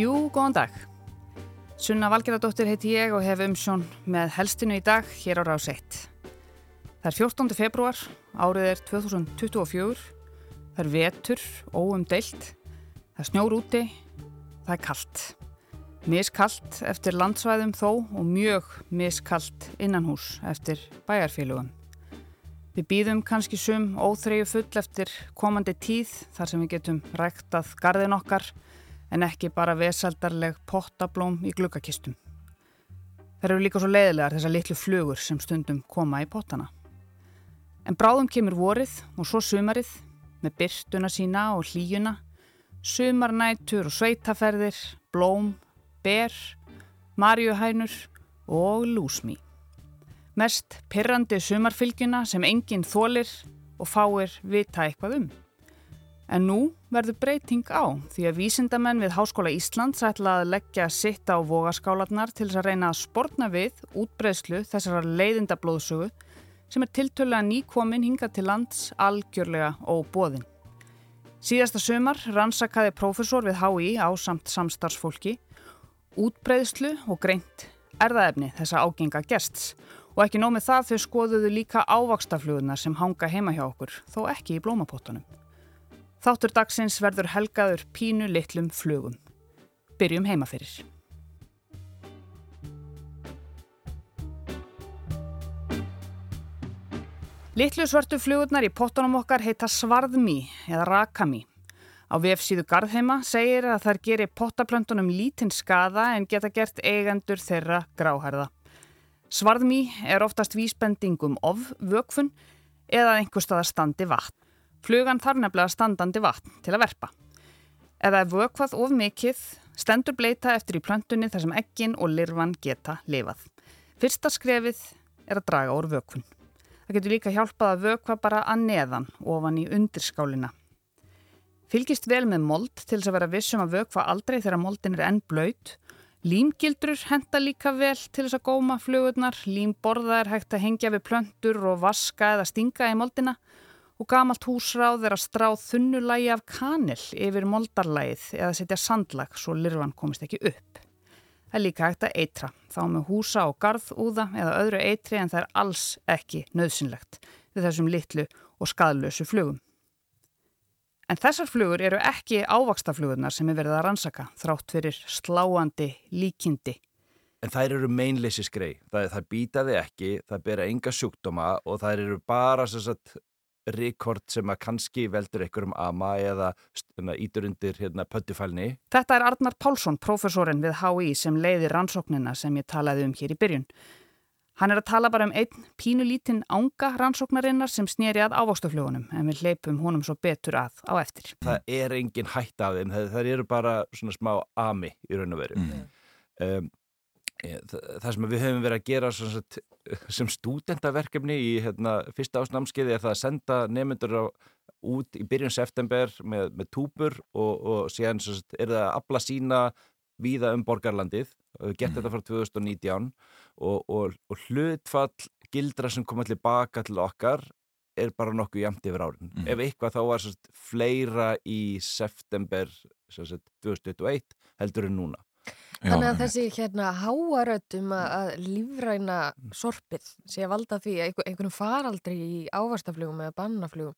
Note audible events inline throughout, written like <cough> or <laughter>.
Jú, góðan dag. Sunna Valgeradóttir heiti ég og hef umsjón með helstinu í dag hér á Rás 1. Það er 14. februar, árið er 2024, það er vetur, óumdeilt, það snjór úti, það er kallt. Miskallt eftir landsvæðum þó og mjög miskallt innanhús eftir bæjarfélugum. Við býðum kannski sum óþreyju full eftir komandi tíð þar sem við getum ræktað gardin okkar en ekki bara vesaldarleg pottablóm í glukkakistum. Það eru líka svo leiðilegar þessar litlu flugur sem stundum koma í pottana. En bráðum kemur vorið og svo sumarið með byrstuna sína og hlýjuna, sumarnætur og sveitaferðir, blóm, ber, marjuhænur og lúsmí. Mest pirrandi sumarfylgjuna sem enginn þólir og fáir vita eitthvað um. En nú verður breyting á því að vísindamenn við Háskóla Íslands ætla að leggja sitt á vogaskálanar til þess að reyna að sportna við útbreyslu þessara leiðinda blóðsögu sem er tiltölulega nýkomin hinga til lands algjörlega og bóðin. Síðasta sömar rannsakaði prófessor við HÍ á samt samstarfsfólki útbreyðslu og greint erðaefni þessa ágenga gests og ekki nómið það þau skoðuðu líka ávakstaflugunar sem hanga heima hjá okkur, þó ekki í blómapottunum. Þáttur dagsins verður helgaður pínu litlum flugum. Byrjum heima fyrir. Littlu svörtu flugurnar í pottunum okkar heita svarðmí eða rakami. Á vefsíðu Garðheima segir að þær gerir pottaplöntunum lítinn skada en geta gert eigendur þeirra gráhærða. Svarðmí er oftast vísbendingum of vökfun eða einhver stað að standi vatn. Flugan þarf nefnilega standandi vatn til að verpa. Ef vökvað of mikill, stendur bleita eftir í plöntunni þar sem ekkin og lirfan geta lifað. Fyrsta skrefið er að draga úr vökfun. Það getur líka hjálpað að vökva bara að neðan ofan í undirskálina. Fylgist vel með mold til þess að vera vissum að vökva aldrei þegar moldin er enn blöyt. Límgildrur henda líka vel til þess að góma flugurnar. Límborða er hægt að hengja við plöntur og vaska eða stinga í moldina. Og gamalt húsráð er að stráð þunnulægi af kanil yfir moldarlægið eða setja sandlag svo lirfan komist ekki upp. Það er líka hægt að eitra, þá með húsa og garðúða eða öðru eitri en það er alls ekki nöðsynlegt við þessum litlu og skadlösu flugum. En þessar flugur eru ekki ávakstaflugurnar sem er verið að rannsaka þrátt fyrir sláandi líkindi. En þær eru meinleysi skrei. Það, það býtaði ekki, það bera enga sjúkdóma og þær eru bara sagt, rekord sem að kannski veldur einhverjum ama eða ítur undir hérna, pöttufælni. Þetta er Arnar Pálsson, profesorinn við HÍ sem leiði rannsóknina sem ég talaði um hér í byrjun. Hann er að tala bara um einn pínulítinn ánga rannsóknarinnar sem snýri að ávokstuflugunum en við leipum honum svo betur að á eftir. Það er engin hætt af þeim, það eru bara svona smá ami í raun og veru. Mm. Um, það sem við höfum verið að gera sagt, sem stúdendaverkefni í hérna, fyrsta ásnámskeiði er það að senda nefnendur á, út í byrjun september með, með túpur og, og sagt, er það að abla sína víða um borgarlandið, gett þetta frá 2019 og, og, og hlutfall gildra sem koma allir baka til okkar er bara nokkuð jæmt yfir árin. Mm. Ef eitthvað þá var sagt, fleira í september sagt, 2021 heldur en núna. Þannig að þessi hérna háaröldum að lífræna sorpið sé að valda því að einhvern faraldri í ávastaflugum eða bannaflugum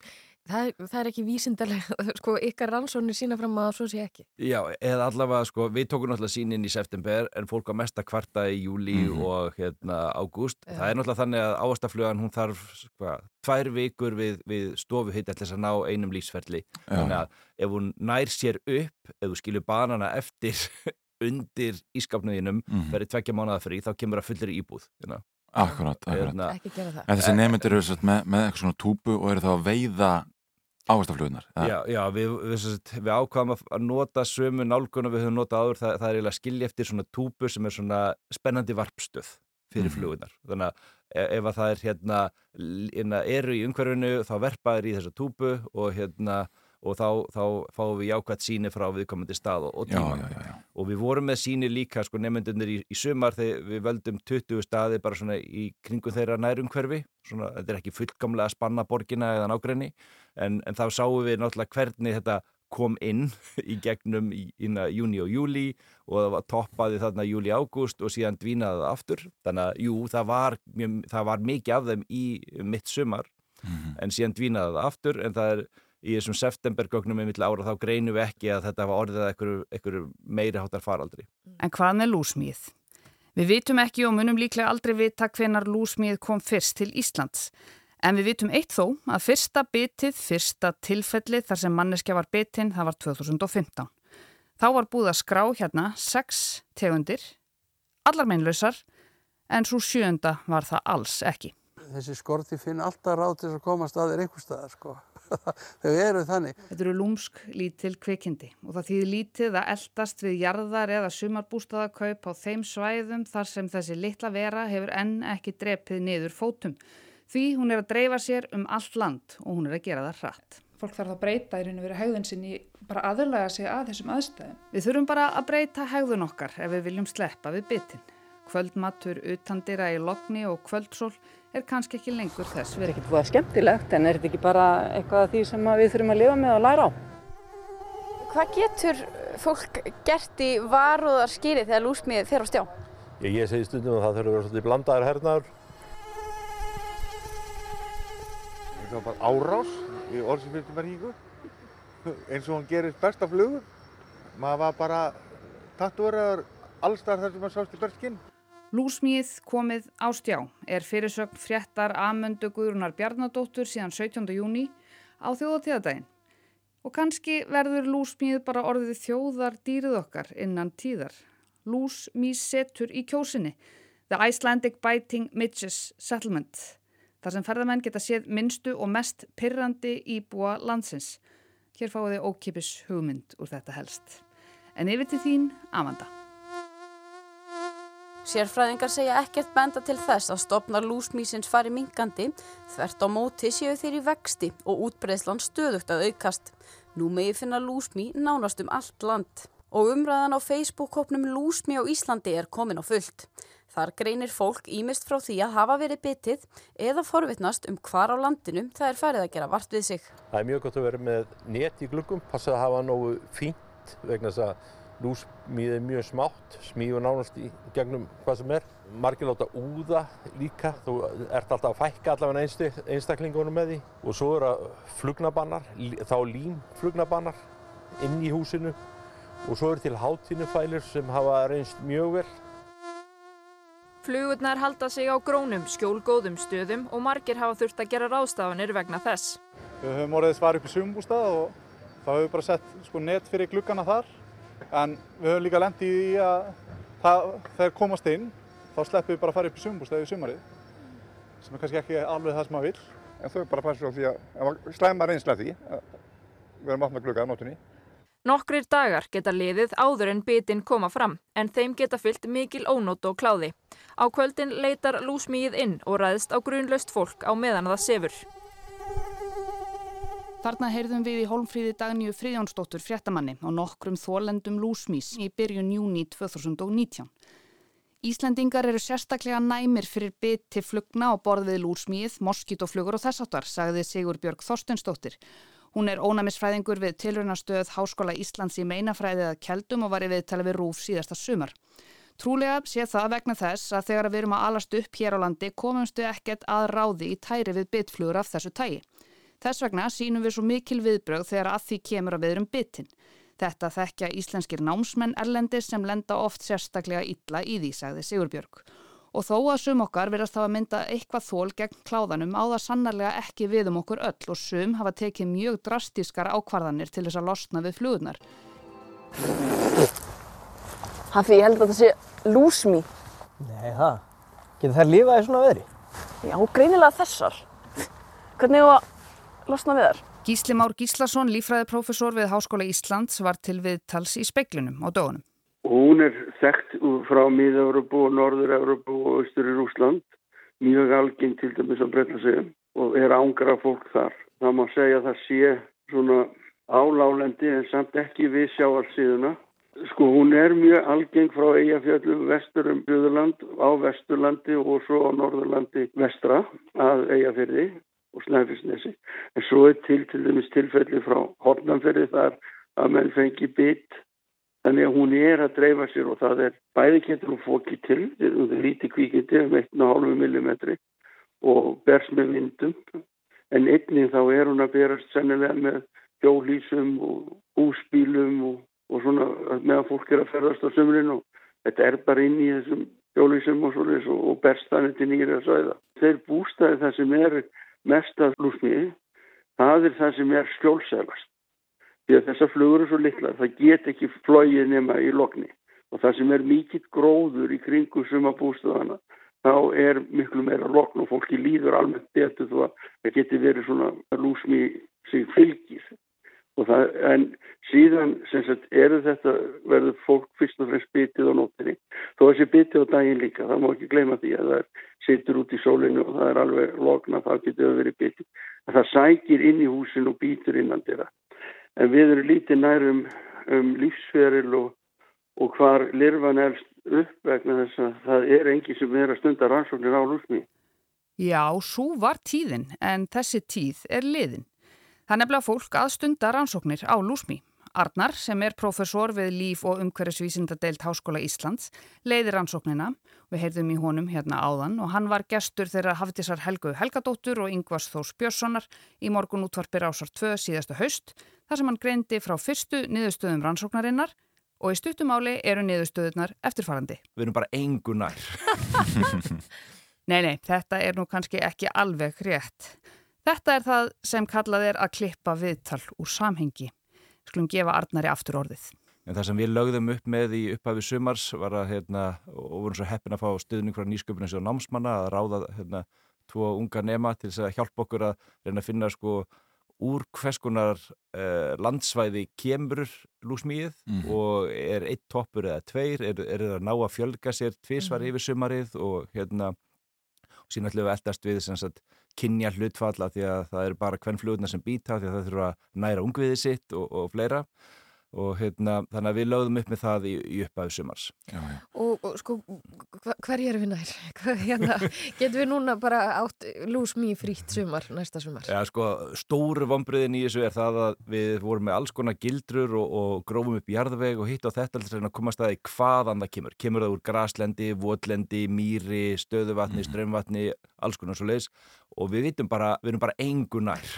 það, það er ekki vísindarlega, <laughs> sko, ykkar rannsónir sína fram að svo sé ekki. Já, eða allavega, sko, við tókum náttúrulega sínin í september en fólk á mesta kvarta í júli mm -hmm. og hérna ágúst. Ja. Það er náttúrulega þannig að ávastaflugan, hún þarf, sko, tvær vikur við, við stofu hitt eftir þess að ná einum lífsferli. Ja. Þannig að ef hún nær sér upp, ef þú skilur banana eftir undir ískapnuðinum mm -hmm. verið tvekkja mánuða frí, þá kemur það fullir í íbúð. Hérna. Akkurát, akkurát. En þessi nefndir eru með, með eitthvað svona túpu og eru þá að veiða áhersluaflugunar Já, já við, við, við ákvaðum að nota sömu nálgunum við höfum notað áður, það, það er eiginlega skilji eftir svona túpur sem er svona spennandi varpstöð fyrir mm. flugunar þannig að e, ef að það er hérna, hérna eru í umhverfinu þá verpaður í þessa túpu og hérna og þá, þá fáum við jákvæmt síni frá viðkomandi stað og, og tíma. já, já, já, og við vorum með síni líka sko nefndunir í, í sumar þegar við völdum 20 staði bara svona í kringum þeirra nærumhverfi svona, þetta er ekki fullkomlega að spanna borgina eða nákrenni en, en þá sáum við náttúrulega hvernig þetta kom inn <laughs> í gegnum í, inna júni og júli og það var toppaði þarna júli-ágúst og síðan dvínaði það aftur. Þannig að jú, það var, það var mikið af þeim í mitt sumar mm -hmm. en síðan dvínaði það aftur en það er í þessum septembergögnum með mittla ára þá greinum við ekki að þetta var orðið að einhverju meiri hátar faraldri. En hvaðan er lúsmíð? Við vitum ekki og munum líklega aldrei vita hvenar lúsmíð kom fyrst til Íslands En við vitum eitt þó að fyrsta bitið, fyrsta tilfellið þar sem manneskja var bitinn, það var 2015. Þá var búið að skrá hérna sex tegundir, allar meinlausar, en svo sjönda var það alls ekki. Þessi skorti finn alltaf ráð til að koma staðir einhver staðar, sko. <laughs> Þau eru þannig. Þetta eru lúmsk lítil kvikindi og það þýðir lítið að eldast við jarðar eða sumarbústaðakaup á þeim svæðum þar sem þessi litla vera hefur enn ekki drepið niður fótum. Því hún er að dreifa sér um allt land og hún er að gera það hratt. Fólk þarf að breyta í raun og veru hegðun sinni bara aðurlega sig að þessum aðstæðum. Við þurfum bara að breyta hegðun okkar ef við viljum sleppa við bitin. Kvöldmatur utandira í lokni og kvöldsól er kannski ekki lengur þess. Það er ekki búið skemmtilegt en er þetta ekki bara eitthvað af því sem við þurfum að lifa með og læra á? Hvað getur fólk gert í varúðar skýri þegar lúsmið fer á stjá? Ég, ég segi stundum að það þurfur að vera svolítið blandaðar hernaður það var bara árás í orðsifjöldumverkingu eins og hann gerir besta flugur maður var bara tattúraður allstar þar sem maður sást í berskinn Lúsmíð komið á stjá er fyrirsögn fréttar Amöndu Guðrunar Bjarnadóttur síðan 17. júni á þjóðatíðadaginn og kannski verður lúsmíð bara orðið þjóðar dýrið okkar innan tíðar Lúsmíð setur í kjósinni The Icelandic Biting Midges Settlement þar sem ferðamenn geta séð minnstu og mest pyrrandi íbúa landsins. Hér fáið þið ókipis hugmynd úr þetta helst. En yfir til þín, Amanda. Sérfræðingar segja ekkert benda til þess að stopnar lúsmísins fari mingandi, þvert á móti séu þeir í vexti og útbreyslan stöðugt að aukast. Nú megi finna lúsmí nánast um allt land. Og umræðan á Facebook-hópnum Lúsmí á Íslandi er komin á fullt. Þar greinir fólk ímist frá því að hafa verið bitið eða forvittnast um hvar á landinu það er færið að gera vart við sig. Það er mjög gott að vera með net í gluggum, passa að hafa nógu fínt vegna þess að lúsmíð er mjög smátt, smíður nánast í gegnum hvað sem er. Margir láta úða líka, þú ert alltaf að fækka allavega einstaklingunum með því. Og svo eru flugnabannar, þá límflugnabannar inn í húsinu og svo eru til hátínufælir sem hafa reynst mjög vel. Flugurnar halda sig á grónum, skjólgóðum stöðum og margir hafa þurft að gera ráðstafanir vegna þess. Við höfum orðið svar upp í sumbústað og þá höfum við bara sett sko, net fyrir gluggana þar. En við höfum líka lendið í að það, þegar komast inn þá sleppum við bara að fara upp í sumbústað í sumarið. Sem er kannski ekki alveg það sem maður vil. En þau bara passa á því að slæma reynsla því að við höfum opnað glugga á nótunni. Nokkrir dagar geta liðið áður en bitin koma fram en þeim geta fyllt mikil ónót og kláði. Á kvöldin leitar lúsmíð inn og ræðist á grunlaust fólk á meðan það sefur. Þarna heyrðum við í Holmfríði Dagníu Fríðjónsdóttur fréttamanni og nokkrum þólendum lúsmís í byrjun júni 2019. Íslendingar eru sérstaklega næmir fyrir bit til flugna og borð við lúsmíð, moskítoflugur og þessartar, sagði Sigur Björg Þorstensdóttir. Hún er ónæmisfræðingur við tilrunastöð Háskóla Íslands í meinafræðið að keldum og var í viðtali við Rúf síðasta sumar. Trúlega sé það vegna þess að þegar við erum að alast upp hér á landi komumstu ekkert að ráði í tæri við bitflugur af þessu tægi. Þess vegna sínum við svo mikil viðbröð þegar að því kemur að við erum bitin. Þetta þekkja íslenskir námsmenn erlendir sem lenda oft sérstaklega illa í því, sagði Sigurbjörg og þó að sum okkar verðast hafa mynda eitthvað þól gegn kláðanum á það sannarlega ekki við um okkur öll og sum hafa tekið mjög drastískar ákvarðanir til þess að losna við flugurnar. Hafi, ég held að það sé lúsmí. Nei, það. Getur þær lifað í svona veðri? Já, greinilega þessar. Hvernig hefur það losnað við þar? Gísli Már Gíslason, lífræðiprofessor við Háskóla Íslands, var til viðtals í speiklunum á dögunum. Hún er þekkt frá Míða-Európu og Norður-Európu og Östur í Rúsland, mjög algeng til dæmis á Breitlandsegum og er ángra fólk þar. Það má segja að það sé svona álálendi en samt ekki við sjáalsíðuna. Sko hún er mjög algeng frá Eyjafjöldum vesturum Bjöðurland á Vesturlandi og svo á Norðurlandi vestra að Eyjafjörði og Snæfellsnesi. En svo er til til dæmis tilfelli frá Hortnamferði þar að menn fengi bit þannig að hún er að dreifa sér og það er bæði getur hún fókið til það er lítið kvíkindi um 1,5 mm og bers með vindum en einnig þá er hún að berast sennilega með hjólísum og húsbílum og, og svona meðan fólk er að ferðast á sömurinn og þetta er bara inn í þessum hjólísum og og, og berst þannig til nýra svæða. Þeir bústaði það sem er mest að lúsmiði, það er það sem er skjólsælast því að þessar flugur er svo litla það get ekki flóið nema í lokni og það sem er mikill gróður í sem bústu hana þá er miklu meira lokn og fólki líður almennt betur þó að það geti verið svona lúsmi sig fylgir það, en síðan sagt, eru þetta verður fólk fyrst og fremst bitið á nóttinni þó þessi bitið á daginn líka það má ekki gleyma því að það situr út í sólinu og það er alveg lokna það getur verið bitið það sækir inn í húsin og býtur innan þeirra en við erum lítið nærum um lífsferil og, og hvar lirfan elst upp vegna þess að það er engi sem er að stunda rannsóknir á lúsmi. Já, svo var tíðin en þessi tíð er liðin. Það nefnilega fólk að stunda rannsóknir á lúsmi. Arnar, sem er profesor við líf- og umhverfisvísindadeilt Háskóla Íslands, leiði rannsóknina, við heyrðum í honum hérna áðan og hann var gestur þeirra Hafdísar Helgu Helgadóttur og Yngvars Þós Björnssonar í morgun útvarpir ásar 2 síðasta haust, þar sem hann greindi frá fyrstu niðurstöðum rannsóknarinnar og í stuttumáli eru niðurstöðunar eftirfarandi. Við erum bara engu nær. <laughs> nei, nei, þetta er nú kannski ekki alveg rétt. Þetta er það sem kallað er að klippa viðtal úr samhengi skulum gefa Arnari aftur orðið. En það sem við lögðum upp með í upphafi sumars var að, hérna, og vorum svo heppin að fá stuðning frá nýsköpunum sem námsmanna að ráða, hérna, tvo unga nema til þess að hjálpa okkur að reyna að finna, sko, úr hvers konar eh, landsvæði kemur lúsmíð mm -hmm. og er eitt toppur eða tveir, er, er það að ná að fjölga sér tvísvar mm -hmm. yfir sumarið og hérna, og síðan ætlum við eldast við sagt kynja hlutfalla því að það eru bara hvern flugurna sem býta því að það þurfa að næra ungviði sitt og, og fleira og hérna, þannig að við lögðum upp með það í, í uppæðu sumars. Já, já. Og, og sko, hverju erum við nær? <laughs> Hérna, getum við núna bara átt lúsmi frýtt sumar, næsta sumar? Já, sko, stóru vombriðin í þessu er það að við vorum með alls konar gildrur og, og grófum upp jarðveg og hitt og þetta til að komast að í hvaðan það kemur. Kemur það úr graslendi, votlendi, mýri, stöðuvatni, mm. strömmvatni, alls konar svo leiðis og við vitum bara, við erum bara engu nær <laughs>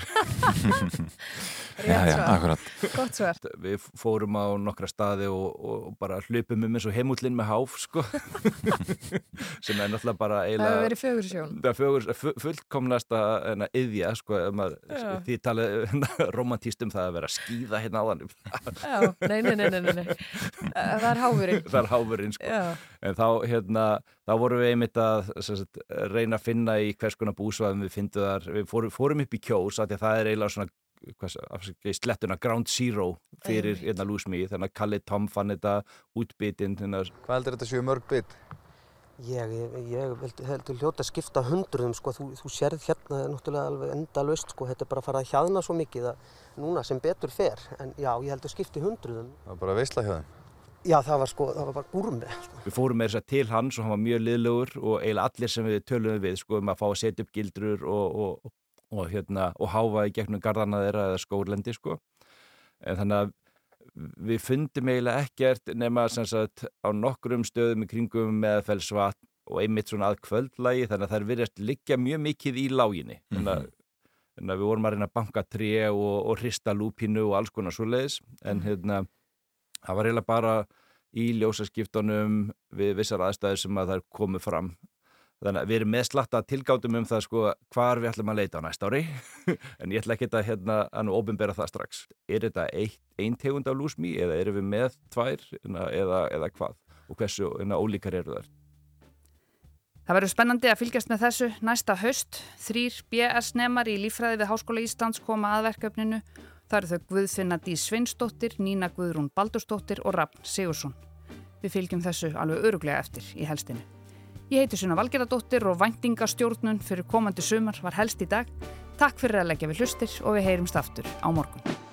<laughs> Já, já, akkurat Gott svar Við fórum á nokkra staði og, og bara hlupum um eins og heimullin með háf sko. <laughs> Sem er náttúrulega bara eiginlega Það hefur verið hefur verið fullkomnasta yðja sko, því talið <laughs> romantístum það að vera að skýða hérna á þannig Já, nei, nei, nei, nei, nei Það er háfurinn. Það er háfurinn sko. En þá, hérna, þá vorum við einmitt að sagt, reyna að finna í hvers konar búsvæðum við fyndum þar, við fórum, fórum upp í kjós að það er eiginlega svona slettuna ground zero fyrir hérna lúsmi, þannig að Kalli Tom fann þetta útbytinn Hvað heldur þetta séu mörg bytt? Ég, ég, ég heldur hljóta að skipta hundruðum sko, þú, þú sérð hérna náttúrulega alveg endalust sko, þetta er bara að fara að hjaðna svo mikið að núna sem betur fer, en já, ég heldur skipti hundruðum. Það var bara veisla hjá þeim? Já, það var sko, það var bara gúrmi. Sko. Við fórum með þess að til hans og hann var mjög liðlegur og eiginlega allir sem við töluðum við sko um að fá að setja upp gildrur og, og, og, hérna, og háfa í gegnum gardana þeirra eða skórlendi sko. En þannig að við fundum eiginlega ekkert nema sagt, á nokkrum stöðum í kringum meðfellsvat og einmitt svona að kvöldlægi þannig að það er verið að liggja mjög mikið í láginni. Þannig að, þannig að við vorum að reyna að banka tré og hrista lúpínu og alls konar svo leiðis en mhm. hérna það var eiginlega bara í ljósaskiptunum við vissar aðstæður sem að það er komið fram þannig að við erum með slatta tilgátum um það sko hvar við ætlum að leita á næst ári <laughs> en ég ætla ekki að hérna að ofinbera það strax. Er þetta einn tegund af lúsmi eða erum við með tvær eða, eða hvað og hversu ólíkar eru þar? Það verður spennandi að fylgjast með þessu næsta höst. Þrýr BS nefnar í lífræði við Háskóla Íslands koma aðverkefninu Það eru þau Guðfinna Dí Svinsdóttir, Nína Guðrún Baldursdóttir og Rafn Sigursson. Við fylgjum þessu alveg öruglega eftir í helstinni. Ég heiti Suna Valgeradóttir og væntingastjórnun fyrir komandi sumar var helst í dag. Takk fyrir að leggja við hlustir og við heyrumst aftur á morgun.